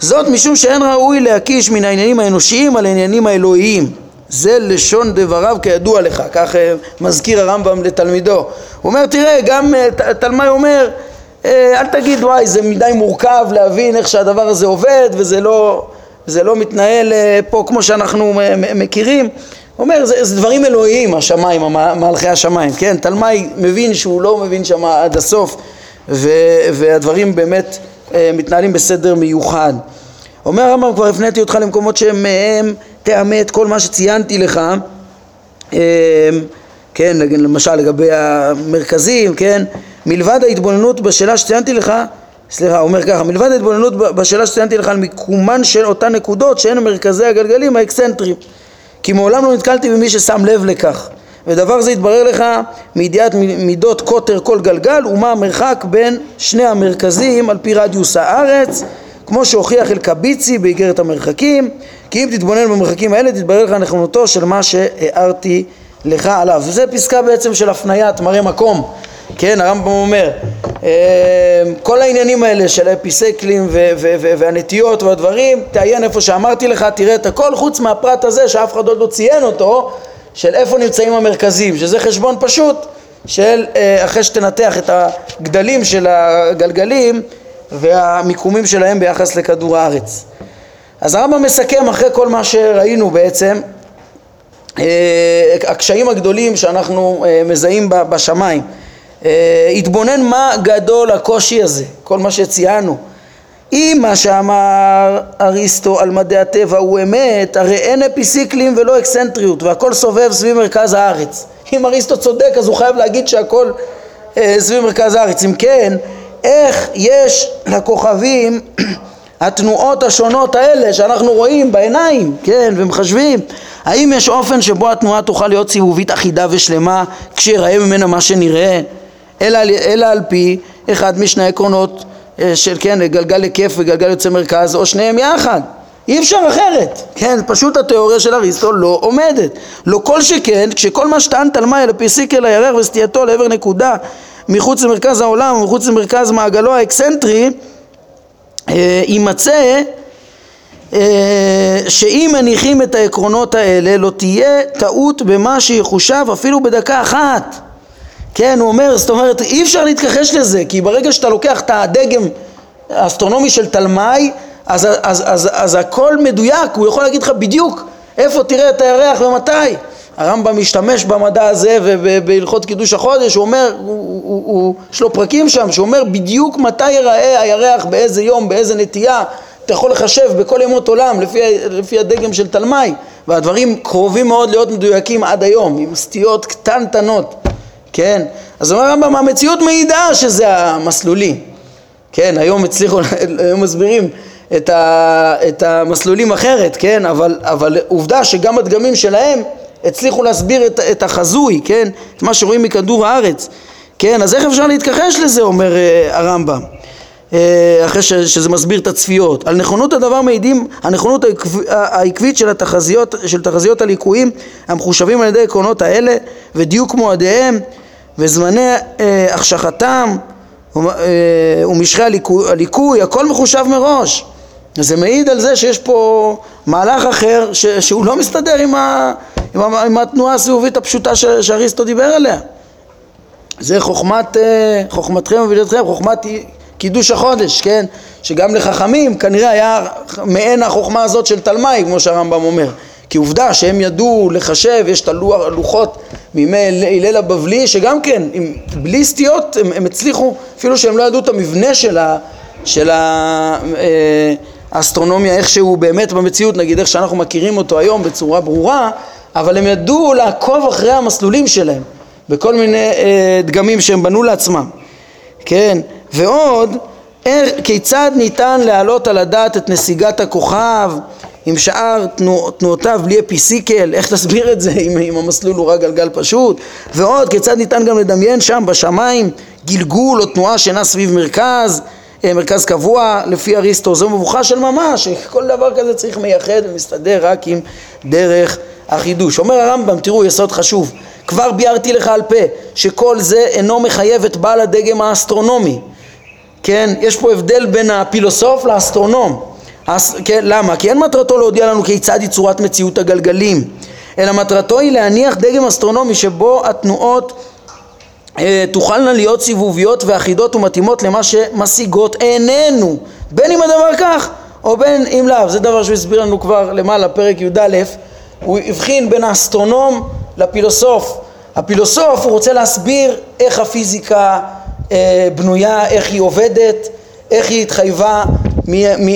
זאת משום שאין ראוי להקיש מן העניינים האנושיים על העניינים האלוהיים. זה לשון דבריו כידוע לך, כך אה, מזכיר הרמב"ם לתלמידו. הוא אומר, תראה, גם אה, תלמי אומר, אה, אל תגיד, וואי, זה מדי מורכב להבין איך שהדבר הזה עובד, וזה לא, לא מתנהל פה כמו שאנחנו מכירים. אומר, זה, זה דברים אלוהיים, השמיים, מלכי השמיים, כן? תלמי מבין שהוא לא מבין שם עד הסוף, ו, והדברים באמת מתנהלים בסדר מיוחד. אומר הרמב"ם, כבר הפניתי אותך למקומות שהם מהם תאמת כל מה שציינתי לך, אמ, כן, למשל לגבי המרכזים, כן, מלבד ההתבוננות בשאלה שציינתי לך, סליחה, אומר ככה, מלבד ההתבוננות בשאלה שציינתי לך על מיקומן של אותן נקודות שהן מרכזי הגלגלים האקסצנטריים, כי מעולם לא נתקלתי במי ששם לב לכך, ודבר זה יתברר לך מידיעת מידות קוטר כל גלגל ומה המרחק בין שני המרכזים על פי רדיוס הארץ כמו שהוכיח אלקביצי באיגרת המרחקים, כי אם תתבונן במרחקים האלה תתברר לך נכונותו של מה שהערתי לך עליו. וזה פסקה בעצם של הפניית מראה מקום, כן, הרמב"ם אומר, אה, כל העניינים האלה של האפיסקלים והנטיות והדברים, תעיין איפה שאמרתי לך, תראה את הכל חוץ מהפרט הזה שאף אחד עוד לא ציין אותו, של איפה נמצאים המרכזים, שזה חשבון פשוט של אה, אחרי שתנתח את הגדלים של הגלגלים והמיקומים שלהם ביחס לכדור הארץ. אז הרמב"ם מסכם אחרי כל מה שראינו בעצם אה, הקשיים הגדולים שאנחנו אה, מזהים בשמיים התבונן מה גדול הקושי הזה, כל מה שציינו אם מה שאמר אריסטו על מדעי הטבע הוא אמת, הרי אין אפיסיקלים ולא אקסנטריות והכל סובב סביב מרכז הארץ. אם אריסטו צודק אז הוא חייב להגיד שהכל אה, סביב מרכז הארץ. אם כן, איך יש לכוכבים התנועות השונות האלה שאנחנו רואים בעיניים, כן, ומחשבים, האם יש אופן שבו התנועה תוכל להיות סיבובית אחידה ושלמה כשיראה ממנה מה שנראה, אלא, אלא על פי אחד משני העקרונות אה, של כן, גלגל היקף וגלגל יוצא מרכז, או שניהם יחד. אי אפשר אחרת, כן, פשוט התיאוריה של אריסטו לא עומדת. לא כל שכן, כשכל מה שטען תלמי לאפיסיקל הירח וסטייתו לעבר נקודה מחוץ למרכז העולם ומחוץ למרכז מעגלו האקסנטרי, אה, יימצא אה, שאם מניחים את העקרונות האלה לא תהיה טעות במה שיחושב אפילו בדקה אחת כן, הוא אומר, זאת אומרת, אי אפשר להתכחש לזה, כי ברגע שאתה לוקח את הדגם האסטרונומי של תלמי, אז, אז, אז, אז, אז הכל מדויק, הוא יכול להגיד לך בדיוק איפה תראה את הירח ומתי. הרמב"ם משתמש במדע הזה ובהלכות קידוש החודש, הוא אומר, הוא, הוא, הוא, יש לו פרקים שם, שהוא אומר בדיוק מתי ייראה הירח, באיזה יום, באיזה נטייה, אתה יכול לחשב בכל ימות עולם לפי, לפי הדגם של תלמי, והדברים קרובים מאוד להיות מדויקים עד היום, עם סטיות קטנטנות. כן? אז אומר הרמב"ם, המציאות מעידה שזה המסלולי. כן, היום הצליחו, היום מסבירים את, ה, את המסלולים אחרת, כן? אבל, אבל עובדה שגם הדגמים שלהם הצליחו להסביר את, את החזוי, כן? את מה שרואים מכדור הארץ. כן, אז איך אפשר להתכחש לזה, אומר uh, הרמב"ם. uh, אחרי ש, שזה מסביר את הצפיות. על נכונות הדבר מעידים הנכונות העקב, העקבית של התחזיות, של תחזיות הליקויים המחושבים על ידי עקרונות האלה ודיוק מועדיהם וזמני אה, החשכתם אה, ומשכי הליקוי, הליקוי, הכל מחושב מראש. זה מעיד על זה שיש פה מהלך אחר ש, שהוא לא מסתדר עם, ה, עם, ה, עם התנועה הסיבובית הפשוטה ש, שאריסטו דיבר עליה. זה חוכמת, אה, חוכמתכם ובידתכם, חוכמת קידוש החודש, כן? שגם לחכמים כנראה היה מעין החוכמה הזאת של תלמי, כמו שהרמב"ם אומר. כי עובדה שהם ידעו לחשב, יש את הלוחות מימי הלל הבבלי, שגם כן, עם, בלי סטיות, הם, הם הצליחו, אפילו שהם לא ידעו את המבנה של, ה, של ה, אה, האסטרונומיה, איך שהוא באמת במציאות, נגיד איך שאנחנו מכירים אותו היום בצורה ברורה, אבל הם ידעו לעקוב אחרי המסלולים שלהם, בכל מיני אה, דגמים שהם בנו לעצמם, כן, ועוד, כיצד ניתן להעלות על הדעת את נסיגת הכוכב עם שאר תנוע, תנועותיו בלי אפיסיקל, איך תסביר את זה אם, אם המסלול הוא רק גלגל פשוט? ועוד, כיצד ניתן גם לדמיין שם בשמיים גלגול או תנועה שאינה סביב מרכז, אה, מרכז קבוע לפי אריסטו, זו מבוכה של ממש, כל דבר כזה צריך מייחד ומסתדר רק עם דרך החידוש. אומר הרמב"ם, תראו יסוד חשוב, כבר ביארתי לך על פה שכל זה אינו מחייב את בעל הדגם האסטרונומי, כן? יש פה הבדל בין הפילוסוף לאסטרונום אז, כן, למה? כי אין מטרתו להודיע לנו כיצד היא צורת מציאות הגלגלים, אלא מטרתו היא להניח דגם אסטרונומי שבו התנועות אה, תוכלנה להיות סיבוביות ואחידות ומתאימות למה שמשיגות עינינו, בין אם הדבר כך או בין אם לאו. זה דבר שהוא הסביר לנו כבר למעלה, פרק י"א, הוא הבחין בין האסטרונום לפילוסוף. הפילוסוף הוא רוצה להסביר איך הפיזיקה אה, בנויה, איך היא עובדת, איך היא התחייבה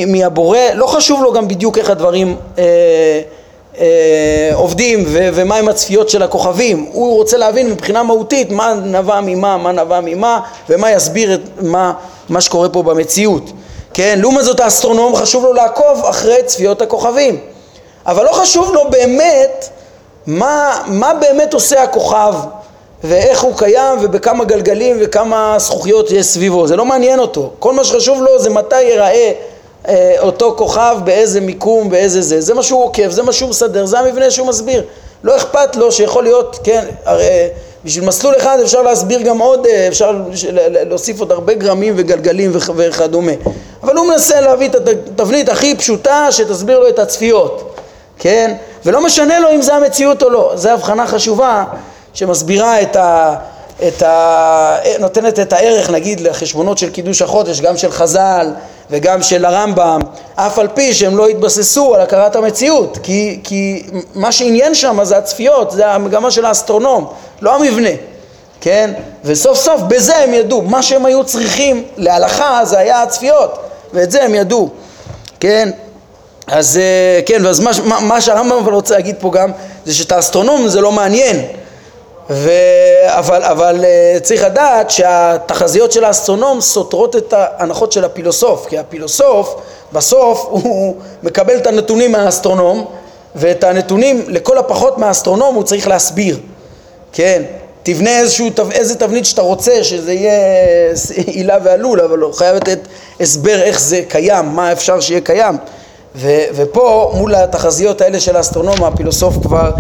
מהבורא, לא חשוב לו גם בדיוק איך הדברים אה, אה, עובדים ו- ומהם הצפיות של הכוכבים, הוא רוצה להבין מבחינה מהותית מה נבע ממה, מה נבע ממה ומה יסביר את מה, מה שקורה פה במציאות, כן? לעומת זאת האסטרונום חשוב לו לעקוב אחרי צפיות הכוכבים, אבל לא חשוב לו באמת מה, מה באמת עושה הכוכב ואיך הוא קיים ובכמה גלגלים וכמה זכוכיות יש סביבו, זה לא מעניין אותו, כל מה שחשוב לו זה מתי ייראה אה, אותו כוכב באיזה מיקום, באיזה זה, זה מה שהוא עוקב, זה מה שהוא מסדר, זה המבנה שהוא מסביר. לא אכפת לו שיכול להיות, כן, הרי בשביל מסלול אחד אפשר להסביר גם עוד, אה, אפשר להוסיף עוד הרבה גרמים וגלגלים וכדומה. אבל הוא מנסה להביא את התבנית הכי פשוטה שתסביר לו את הצפיות, כן? ולא משנה לו אם זה המציאות או לא. זו הבחנה חשובה שמסבירה את ה... את ה... נותנת את הערך נגיד לחשבונות של קידוש החודש, גם של חז"ל וגם של הרמב"ם, אף על פי שהם לא התבססו על הכרת המציאות, כי, כי מה שעניין שם זה הצפיות, זה המגמה של האסטרונום, לא המבנה, כן? וסוף סוף בזה הם ידעו, מה שהם היו צריכים להלכה זה היה הצפיות, ואת זה הם ידעו, כן? אז אה, כן, ואז מה, מה שהרמב"ם רוצה להגיד פה גם זה שאת האסטרונום זה לא מעניין ו... אבל, אבל אה, צריך לדעת שהתחזיות של האסטרונום סותרות את ההנחות של הפילוסוף כי הפילוסוף בסוף הוא מקבל את הנתונים מהאסטרונום ואת הנתונים לכל הפחות מהאסטרונום הוא צריך להסביר. כן, תבנה איזשהו, איזה תבנית שאתה רוצה שזה יהיה עילה ועלול אבל הוא חייב לתת הסבר איך זה קיים, מה אפשר שיהיה קיים ו, ופה מול התחזיות האלה של האסטרונום הפילוסוף כבר,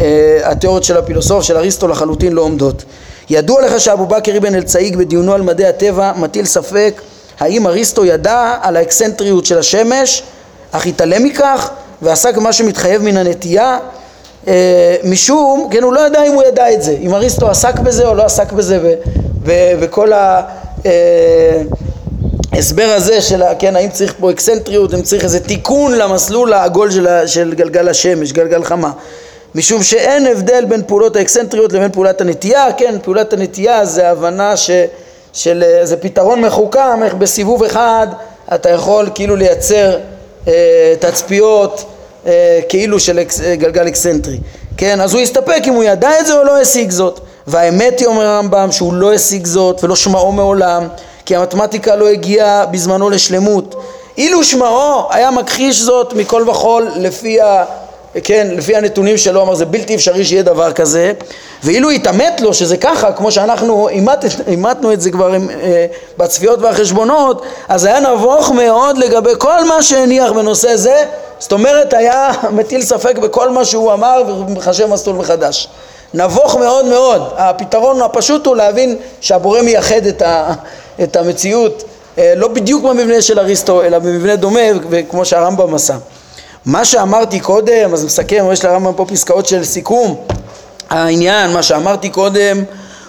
אה, התיאוריות של הפילוסוף של אריסטו לחלוטין לא עומדות. ידוע לך שאבו בכר אבן אל-צאיג בדיונו על מדעי הטבע מטיל ספק האם אריסטו ידע על האקסנטריות של השמש אך התעלם מכך ועסק במה שמתחייב מן הנטייה אה, משום, כן, הוא לא ידע אם הוא ידע את זה, אם אריסטו עסק בזה או לא עסק בזה וכל ה... אה, ההסבר הזה של, כן, האם צריך פה אקסנטריות, אם צריך איזה תיקון למסלול העגול של, של גלגל השמש, גלגל חמה. משום שאין הבדל בין פעולות האקסנטריות לבין פעולת הנטייה, כן, פעולת הנטייה זה הבנה ש, של, זה פתרון מחוכם, איך בסיבוב אחד אתה יכול כאילו לייצר אה, תצפיות אה, כאילו של אקס, אה, גלגל אקסנטרי, כן, אז הוא הסתפק אם הוא ידע את זה או לא השיג זאת, והאמת היא אומר הרמב"ם שהוא לא השיג זאת ולא שמעו מעולם כי המתמטיקה לא הגיעה בזמנו לשלמות. אילו שמעו היה מכחיש זאת מכל וכול לפי, ה, כן, לפי הנתונים שלו, אמר זה בלתי אפשרי שיהיה דבר כזה, ואילו התעמת לו שזה ככה, כמו שאנחנו אימתנו את זה כבר עם, אה, בצפיות והחשבונות, אז היה נבוך מאוד לגבי כל מה שהניח בנושא זה, זאת אומרת היה מטיל ספק בכל מה שהוא אמר ומחשב מסלול מחדש. נבוך מאוד מאוד, הפתרון הפשוט הוא להבין שהבורא מייחד את, ה, את המציאות אה, לא בדיוק במבנה של אריסטו אלא במבנה דומה כמו שהרמב"ם עשה. מה שאמרתי קודם, אז מסכם, יש לרמב"ם פה פסקאות של סיכום העניין, מה שאמרתי קודם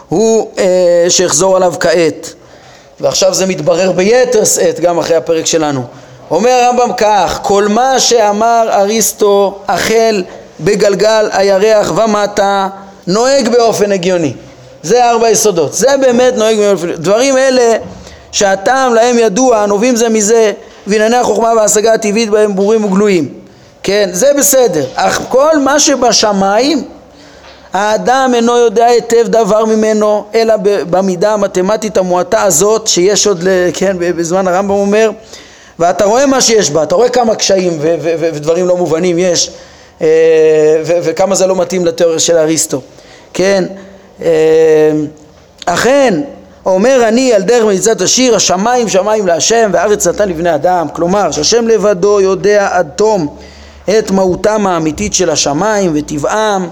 הוא אה, שאחזור עליו כעת ועכשיו זה מתברר ביתר שאת גם אחרי הפרק שלנו. אומר הרמב"ם כך, כל מה שאמר אריסטו החל בגלגל הירח ומטה נוהג באופן הגיוני זה ארבע יסודות. זה באמת נוהג מאלפים. דברים אלה שהטעם להם ידוע, נובעים זה מזה, וענייני החוכמה וההשגה הטבעית בהם ברורים וגלויים. כן, זה בסדר. אך כל מה שבשמיים, האדם אינו יודע היטב דבר ממנו, אלא במידה המתמטית המועטה הזאת, שיש עוד, כן, בזמן הרמב"ם אומר, ואתה רואה מה שיש בה, אתה רואה כמה קשיים ודברים לא מובנים יש, אה, וכמה זה לא מתאים לתיאוריה של אריסטו. כן, אכן אומר אני על דרך מליצת השיר השמיים שמיים להשם והארץ נתן לבני אדם כלומר שהשם לבדו יודע עד תום את מהותם האמיתית של השמיים וטבעם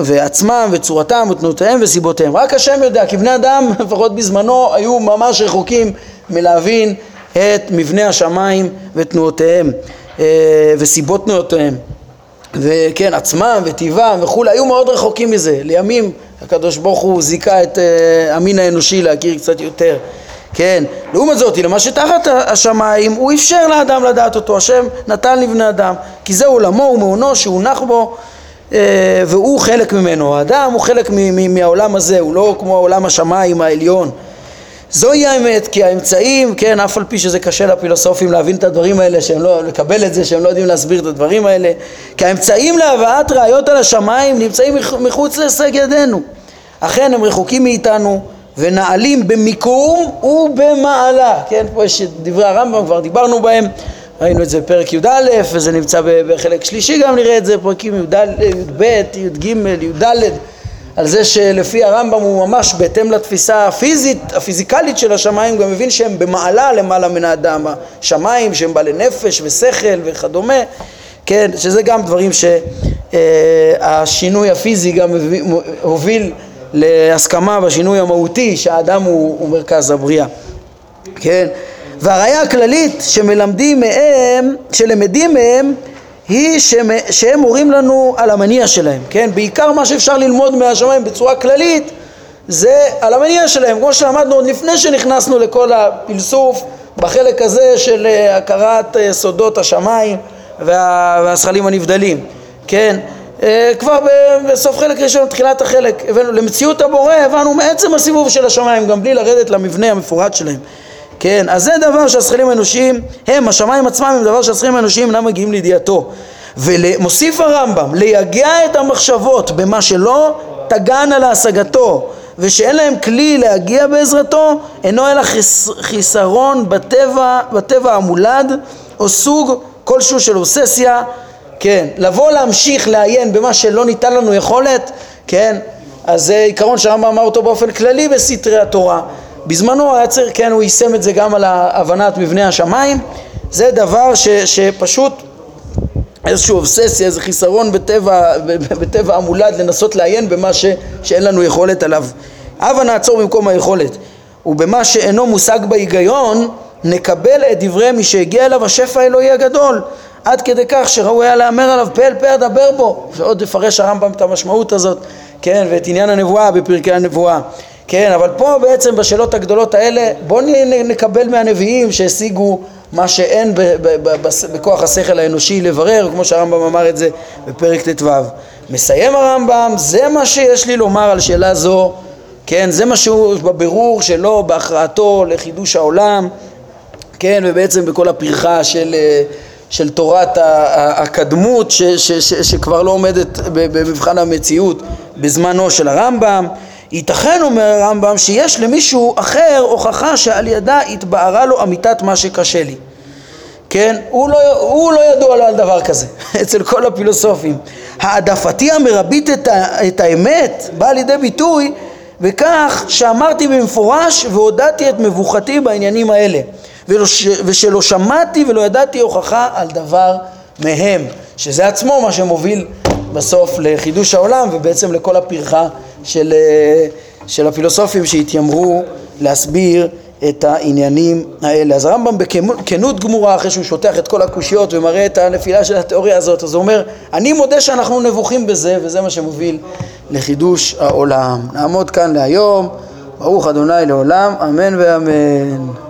ועצמם וצורתם ותנועותיהם וסיבותיהם. רק השם יודע כי בני אדם לפחות בזמנו היו ממש רחוקים מלהבין את מבנה השמיים ותנועותיהם אה, וסיבות תנועותיהם. וכן עצמם וטבעם וכולי היו מאוד רחוקים מזה. לימים הקדוש ברוך הוא זיכה את uh, המין האנושי להכיר קצת יותר. כן, לעומת זאת, למה שתחת השמיים הוא אפשר לאדם לדעת אותו, השם נתן לבני אדם כי זה עולמו ומעונו שהונח בו uh, והוא חלק ממנו, האדם הוא חלק מהעולם הזה, הוא לא כמו עולם השמיים העליון זוהי האמת, כי האמצעים, כן, אף על פי שזה קשה לפילוסופים להבין את הדברים האלה, שהם לא, לקבל את זה, שהם לא יודעים להסביר את הדברים האלה, כי האמצעים להבאת ראיות על השמיים נמצאים מחוץ להישג ידינו. אכן הם רחוקים מאיתנו ונעלים במיקום ובמעלה, כן, פה יש דברי הרמב"ם, כבר דיברנו בהם, ראינו את זה בפרק י"א וזה נמצא בחלק שלישי גם נראה את זה, פרקים י"ב, י"ג, י"ד על זה שלפי הרמב"ם הוא ממש בהתאם לתפיסה הפיזית, הפיזיקלית של השמיים, גם מבין שהם במעלה למעלה מן האדם, השמיים שהם בעלי נפש ושכל וכדומה, כן, שזה גם דברים שהשינוי הפיזי גם הוביל להסכמה בשינוי המהותי שהאדם הוא, הוא מרכז הבריאה, כן, והראיה הכללית שמלמדים מהם, שלמדים מהם היא שהם מורים לנו על המניע שלהם, כן? בעיקר מה שאפשר ללמוד מהשמיים בצורה כללית זה על המניע שלהם, כמו שלמדנו עוד לפני שנכנסנו לכל הפלסוף בחלק הזה של אה, הכרת אה, סודות השמיים והזכלים הנבדלים, כן? אה, כבר בסוף חלק ראשון, תחילת החלק, הבאנו למציאות הבורא, הבנו מעצם הסיבוב של השמיים, גם בלי לרדת למבנה המפורט שלהם. כן, אז זה דבר שהשכלים האנושיים, הם, השמיים עצמם הם דבר שהשכלים האנושיים אינם מגיעים לידיעתו. ומוסיף הרמב"ם, ליגע את המחשבות במה שלא תגענה להשגתו ושאין להם כלי להגיע בעזרתו, אינו אלא חיס, חיסרון בטבע, בטבע המולד או סוג כלשהו של אובססיה, כן, לבוא להמשיך לעיין במה שלא ניתן לנו יכולת, כן, אז זה עיקרון שהרמב"ם אמר אותו באופן כללי בסתרי התורה. בזמנו היה צריך, כן, הוא יישם את זה גם על הבנת מבנה השמיים, זה דבר ש, שפשוט איזושהי אובססיה, איזה חיסרון בטבע, בטבע המולד לנסות לעיין במה ש, שאין לנו יכולת עליו. הבה נעצור במקום היכולת. ובמה שאינו מושג בהיגיון נקבל את דברי מי שהגיע אליו השפע האלוהי הגדול. עד כדי כך שראוי היה להמר עליו פה אל פה אדבר בו. ועוד יפרש הרמב"ם את המשמעות הזאת כן ואת עניין הנבואה בפרקי הנבואה כן, אבל פה בעצם בשאלות הגדולות האלה בואו נקבל מהנביאים שהשיגו מה שאין בכוח השכל האנושי לברר, כמו שהרמב"ם אמר את זה בפרק ט"ו. מסיים הרמב"ם, זה מה שיש לי לומר על שאלה זו, כן, זה מה שהוא בבירור שלו, בהכרעתו לחידוש העולם, כן, ובעצם בכל הפרחה של, של תורת הקדמות ש, ש, ש, שכבר לא עומדת במבחן המציאות בזמנו של הרמב"ם ייתכן, אומר הרמב"ם, שיש למישהו אחר הוכחה שעל ידה התבהרה לו אמיתת מה שקשה לי. כן? הוא לא, הוא לא ידוע לו על דבר כזה, אצל כל הפילוסופים. העדפתי המרבית את, ה, את האמת באה לידי ביטוי בכך שאמרתי במפורש והודעתי את מבוכתי בעניינים האלה ולא, ושלא שמעתי ולא ידעתי הוכחה על דבר מהם שזה עצמו מה שמוביל בסוף לחידוש העולם ובעצם לכל הפרחה של, אה, של הפילוסופים שהתיימרו להסביר את העניינים האלה. אז הרמב"ם בכנות גמורה, אחרי שהוא שוטח את כל הקושיות ומראה את הנפילה של התיאוריה הזאת, אז הוא אומר, אני מודה שאנחנו נבוכים בזה, וזה מה שמוביל לחידוש העולם. נעמוד כאן להיום, ברוך אדוני לעולם, אמן ואמן.